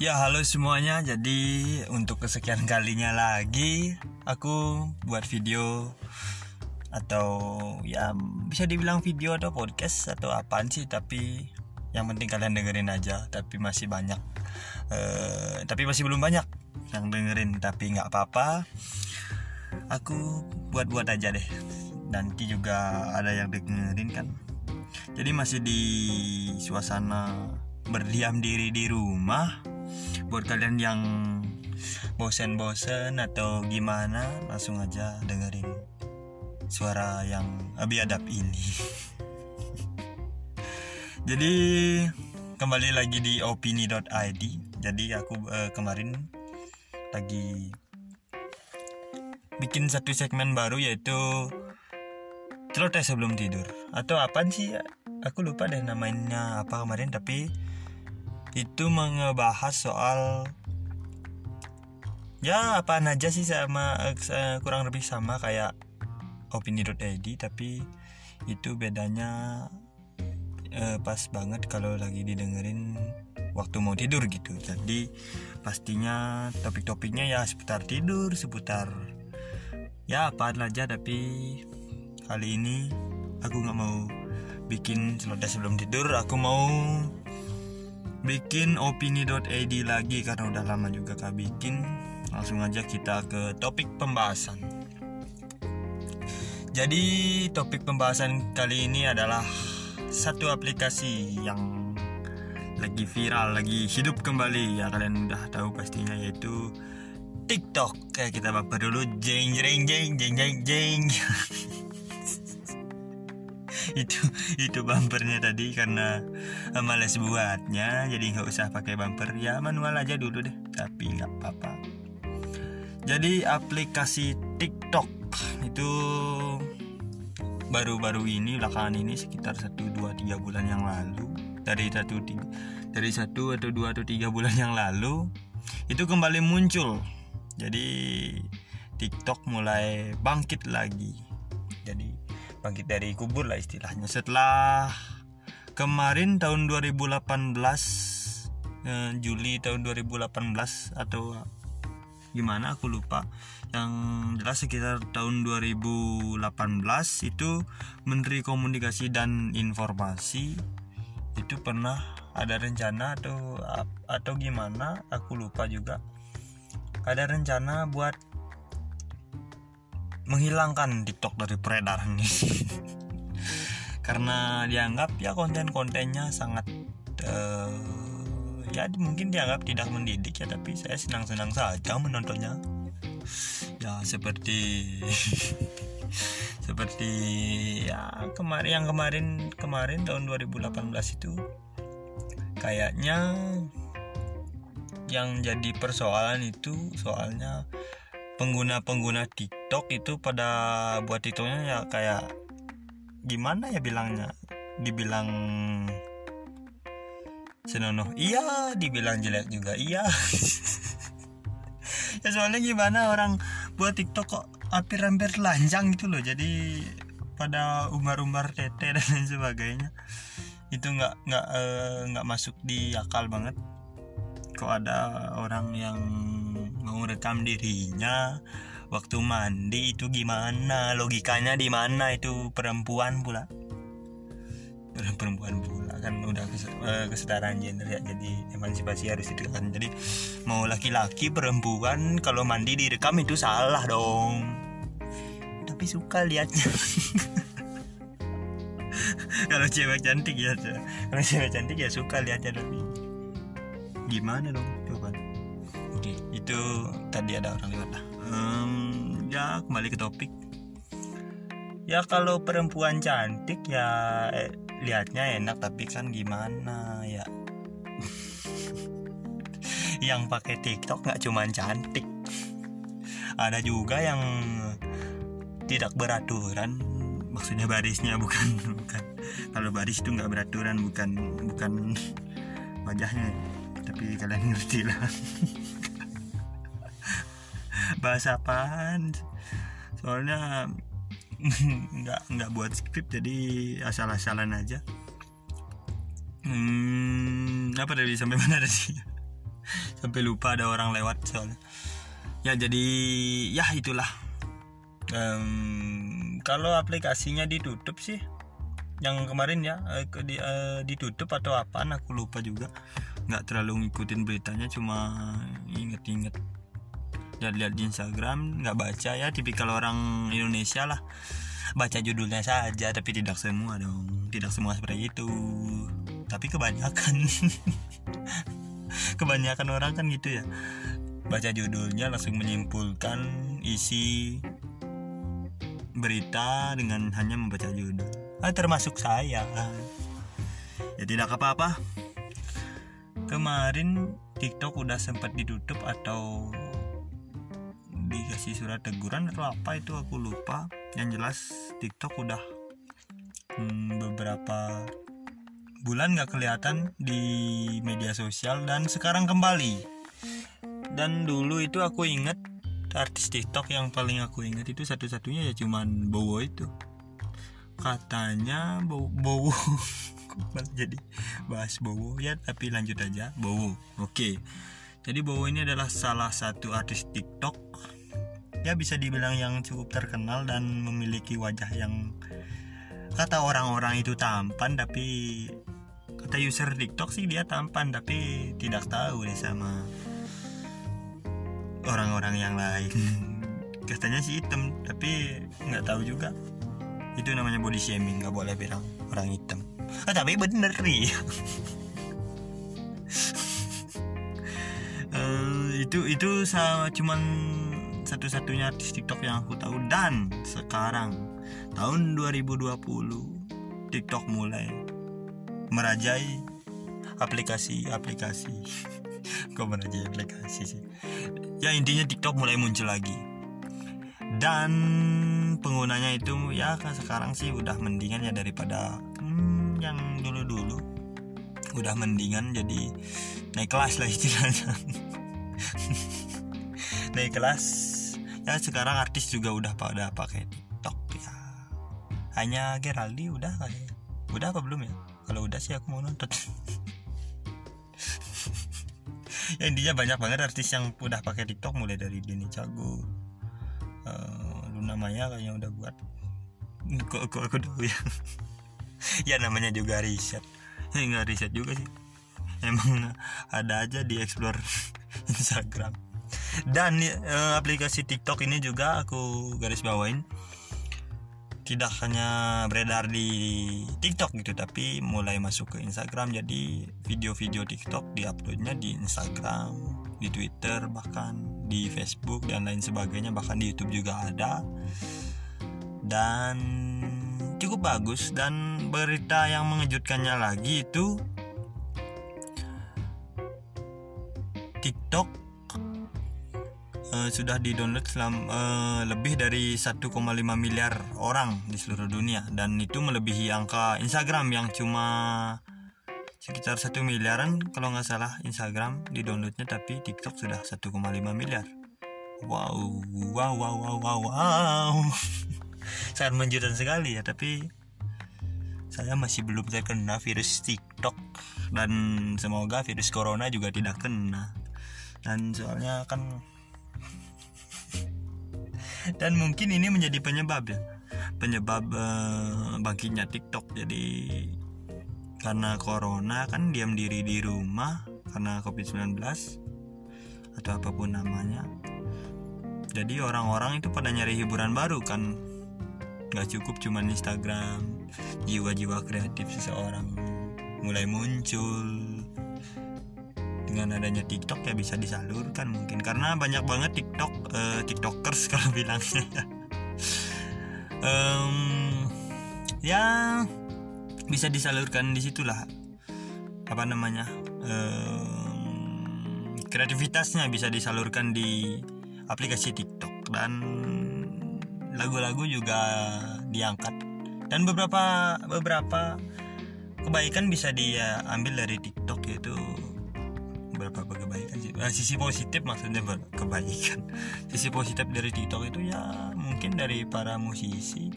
Ya halo semuanya. Jadi untuk kesekian kalinya lagi Aku buat video Atau ya bisa dibilang video atau podcast Atau apaan sih Tapi yang penting kalian dengerin aja. Tapi masih banyak uh, Tapi masih belum banyak Yang dengerin Tapi nggak apa-apa. Aku buat-buat aja deh. Nanti juga ada yang dengerin kan? Jadi masih di suasana berdiam diri di rumah buat kalian yang bosen-bosen atau gimana langsung aja dengerin suara yang biadab ini. Jadi kembali lagi di opini.id jadi aku eh, kemarin lagi bikin satu segmen baru yaitu celoteh sebelum tidur. Atau apa sih? Aku lupa deh namanya apa kemarin tapi itu mengebahas soal ya apa aja sih sama uh, kurang lebih sama kayak opini.id tapi itu bedanya uh, pas banget kalau lagi didengerin waktu mau tidur gitu. Jadi pastinya topik-topiknya ya seputar tidur seputar ya apa aja tapi kali ini aku nggak mau bikin celoteh sebelum tidur. Aku mau bikin opini.id lagi karena udah lama juga kak bikin. Langsung aja kita ke topik pembahasan. Jadi topik pembahasan kali ini adalah satu aplikasi yang lagi viral lagi hidup kembali. Ya kalian udah tahu pastinya yaitu TikTok. Kayak kita baper dulu jeng jeng jeng jeng jeng jeng itu itu bumpernya tadi karena males buatnya jadi nggak usah pakai bumper. Ya manual aja dulu deh tapi nggak apa-apa. Jadi aplikasi TikTok itu baru-baru ini belakangan ini sekitar 1 2 3 bulan yang lalu. Dari satu dari satu atau dua atau tiga bulan yang lalu itu kembali muncul. Jadi TikTok mulai bangkit lagi. Jadi bangkit dari kubur lah istilahnya. Setelah kemarin tahun 2018 eh, Juli tahun 2018 atau gimana aku lupa. Yang jelas sekitar tahun 2018 itu Menteri Komunikasi dan Informasi itu pernah ada rencana atau atau gimana aku lupa juga. Ada rencana buat menghilangkan TikTok dari peredaran ini. Karena dianggap ya konten-kontennya sangat uh, ya mungkin dianggap tidak mendidik ya tapi saya senang-senang saja menontonnya. Ya seperti seperti ya kemarin yang kemarin kemarin tahun 2018 itu kayaknya yang jadi persoalan itu soalnya pengguna-pengguna TikTok itu pada buat TikToknya ya kayak gimana ya bilangnya? Dibilang senonoh. Iya dibilang jelek juga iya. Ya soalnya gimana orang buat TikTok kok hampir-hampir telanjang gitu loh. Jadi pada umbar-umbar tete dan lain sebagainya. Itu nggak nggak eh, nggak masuk di akal banget. Kok ada orang yang mau rekam dirinya waktu mandi itu gimana logikanya di mana itu perempuan pula. Perempuan pula kan udah eh, kesetaraan gender ya jadi emansipasi harus itu kan jadi mau laki-laki perempuan kalau mandi direkam itu salah dong. Tapi suka liatnya. Kalau cewek cantik ya kalau cewek cantik ya suka liatnya tapi gimana dong itu tadi ada orang lewat lah. Um, ya kembali ke topik. Ya kalau perempuan cantik ya eh, lihatnya enak tapi kan gimana ya. yang pakai TikTok nggak cuma cantik. Ada juga yang tidak beraturan. Maksudnya barisnya bukan bukan. Kalau baris itu nggak beraturan bukan bukan wajahnya tapi kalian ngerti lah bahasa apaan? Soalnya nggak nggak buat skrip jadi asal-asalan aja. Hmm, apa tadi? Sampai mana tadi? Sampai lupa ada orang lewat soalnya. Ya jadi ya itulah. Um, kalau aplikasinya ditutup sih yang kemarin ya eh, uh, ditutup atau apa aku lupa juga. Nggak terlalu ngikutin beritanya cuma inget-inget lihat-lihat di Instagram nggak baca ya tipikal orang Indonesia lah. Baca judulnya saja tapi tidak semua dong. Tidak semua seperti itu. Tapi kebanyakan. Kebanyakan orang kan gitu ya. Baca judulnya langsung menyimpulkan isi berita dengan hanya membaca judul. Ah, termasuk saya. Ya tidak apa-apa. Kemarin TikTok udah sempat ditutup atau dikasih surat teguran atau apa itu aku lupa. Yang jelas TikTok udah hmm, beberapa bulan nggak kelihatan di media sosial dan sekarang kembali. Dan dulu itu aku inget artis TikTok yang paling aku inget itu satu-satunya ya cuman Bowo itu. Katanya Bowo, jadi bahas Bowo? Ya tapi lanjut aja. Bowo oke. Jadi Bowo ini adalah salah satu artis TikTok ya bisa dibilang yang cukup terkenal dan memiliki wajah yang kata orang-orang itu tampan tapi kata user TikTok sih dia tampan tapi tidak tahu deh sama orang-orang yang lain. Katanya sih hitam tapi nggak tahu juga. Itu namanya body shaming nggak boleh bilang orang hitam. Ah, tapi bener nih. Uh, itu itu sama cuman satu-satunya artis TikTok yang aku tahu dan sekarang tahun 2020 TikTok mulai merajai aplikasi-aplikasi. Kok merajai aplikasi sih? Ya intinya TikTok mulai muncul lagi. Dan penggunanya itu ya kan sekarang sih udah mendingan ya daripada hmm, yang dulu-dulu. Udah mendingan jadi naik kelas lah istilahnya. Naik kelas ya sekarang artis juga udah pada pakai TikTok ya. Hanya Geraldi udah kali ya. Udah apa belum ya? Kalau udah sih aku mau nonton. Ya intinya banyak banget artis yang udah pakai TikTok mulai dari Denny Cago uh, Luna Maya kayaknya udah buat. Kok kok aku tahu ya? Ya namanya juga riset. Ya nggak riset juga sih. Emang ada aja di explore Instagram dan uh, aplikasi TikTok ini juga aku garis bawain. Tidak hanya beredar di TikTok gitu tapi mulai masuk ke Instagram. Jadi video-video TikTok diuploadnya di Instagram di Twitter bahkan di Facebook dan lain sebagainya. Bahkan di YouTube juga ada. Dan cukup bagus. Dan berita yang mengejutkannya lagi itu TikTok uh, sudah di-download selam, uh, lebih dari 1,5 miliar orang di seluruh dunia. Dan itu melebihi angka Instagram yang cuma sekitar satu miliaran kalau nggak salah Instagram di downloadnya tapi TikTok sudah 1,5 miliar. Wow wow wow wow wow wow. Sangat menjutan sekali ya tapi saya masih belum terkena virus TikTok. Dan semoga virus corona juga tidak kena. Dan soalnya kan dan mungkin ini menjadi penyebab ya. Penyebab uh, bangkitnya TikTok. Jadi karena corona kan diam diri di rumah karena covid-19 atau apa pun namanya. Jadi orang-orang itu pada nyari hiburan baru kan. Nggak cukup cuman Instagram. Jiwa-jiwa kreatif seseorang mulai muncul dengan adanya TikTok ya bisa disalurkan mungkin. Karena banyak banget TikTok uh, TikTokers kalau bilangnya. Um, ya bisa disalurkan di situlah. Apa namanya? Um, kreativitasnya bisa disalurkan di aplikasi TikTok. Dan lagu-lagu juga diangkat. Dan beberapa beberapa kebaikan bisa dia ambil dari TikTok yaitu beberapa kebaikan sih. Nah, sisi positif maksudnya kebaikan. Sisi positif dari TikTok itu ya mungkin dari para musisi.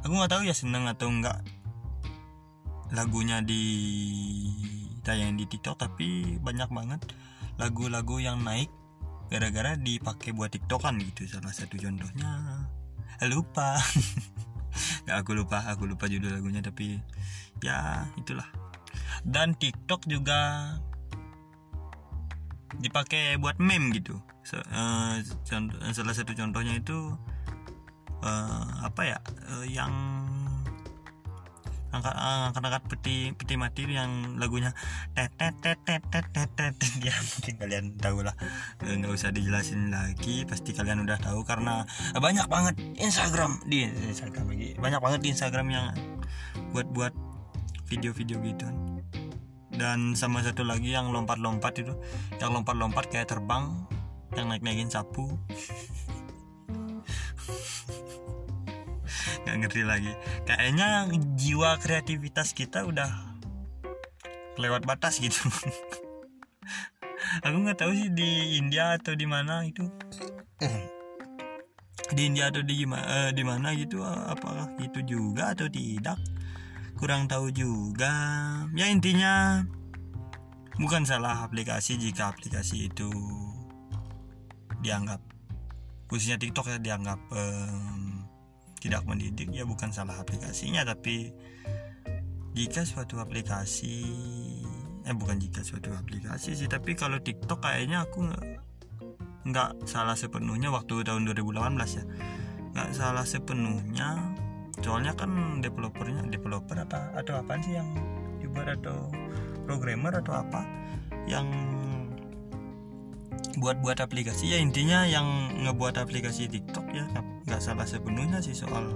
Aku nggak tahu ya seneng atau enggak lagunya di tayang di TikTok tapi banyak banget lagu-lagu yang naik gara-gara dipakai buat tiktokan gitu. Salah satu contohnya lupa. Nggak aku lupa aku lupa judul lagunya tapi ya itulah. Dan tiktok juga dipakai buat meme gitu. So, uh, contoh, salah satu contohnya itu uh, apa ya uh, yang angkat-angkat peti peti mati yang lagunya tet tet tet tet tet tet tet ya mungkin kalian tahu lah. Nggak usah dijelasin lagi pasti kalian udah tahu karena banyak banget Instagram di Instagram lagi. Banyak banget di Instagram yang buat buat video-video gitu dan sama satu lagi yang lompat-lompat itu yang lompat-lompat kayak terbang yang naik-naikin sapu. Nggak ngerti lagi. Kayaknya jiwa kreativitas kita udah lewat batas gitu. Aku nggak tahu sih di India atau di mana itu. Di India atau di gimana eh, di mana gitu apakah itu juga atau tidak kurang tahu juga. Ya intinya bukan salah aplikasi jika aplikasi itu dianggap khususnya TikTok ya dianggap um, tidak mendidik ya bukan salah aplikasinya. Tapi jika suatu aplikasi eh bukan jika suatu aplikasi sih tapi kalau TikTok kayaknya aku nggak salah sepenuhnya waktu tahun 2018 ya. Nggak salah sepenuhnya soalnya kan developernya developer apa atau apa sih yang dibuat atau programmer atau apa yang buat-buat aplikasi? Ya intinya yang ngebuat aplikasi TikTok ya nggak salah sepenuhnya sih soal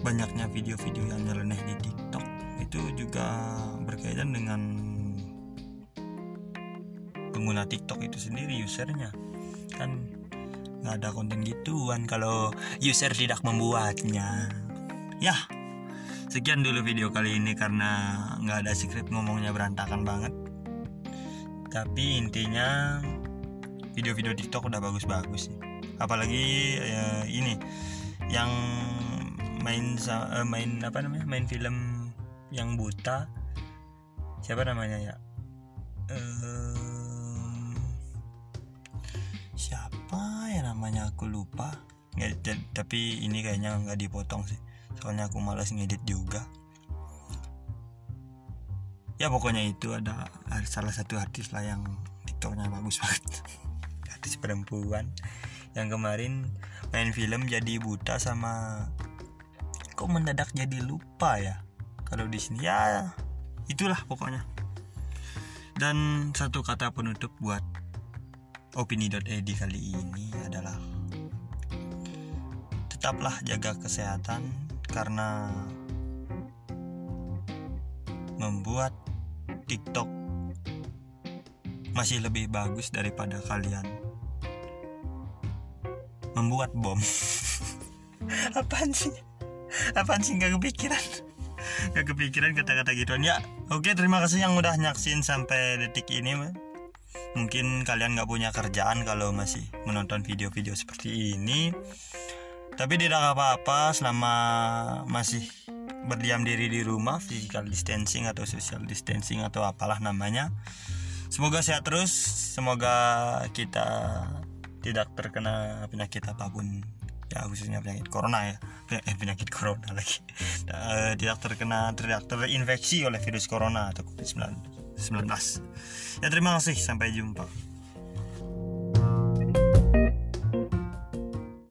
banyaknya video-video yang nyeleneh di TikTok. Itu juga berkaitan dengan pengguna TikTok itu sendiri usernya. Kan nggak ada konten gituan kalau user tidak membuatnya. Ya sekian dulu video kali ini karena nggak ada script ngomongnya berantakan banget. Tapi intinya video-video TikTok udah bagus-bagus sih. Apalagi ya, ini yang main uh, main apa namanya main film yang buta. Siapa namanya ya? Siapa namanya aku lupa. Nggak tapi ini kayaknya nggak dipotong sih. Soalnya aku malas ngedit juga. Ya pokoknya itu ada, salah satu artis lah yang tiktoknya bagus banget. Artis perempuan. Yang kemarin main film jadi buta sama kok mendadak jadi lupa ya? Kalau di sini ya itulah pokoknya. Dan satu kata penutup buat opini.ed kali ini adalah tetaplah jaga kesehatan karena membuat TikTok masih lebih bagus daripada kalian membuat bom. Apaan sih? Apaan sih nggak kepikiran? Gak kepikiran kata-kata gituan ya. Oke terima kasih yang udah nyaksin sampai detik ini. Mungkin kalian nggak punya kerjaan kalau masih menonton video-video seperti ini. Tapi tidak apa-apa selama masih berdiam diri di rumah physical distancing atau social distancing atau apalah namanya. Semoga sehat terus semoga kita tidak terkena penyakit apa pun. Ya khususnya penyakit corona ya. Eh, penyakit corona lagi. Uh, tidak terkena tidak terinfeksi oleh virus corona atau covid 19 ya terima kasih. Sampai jumpa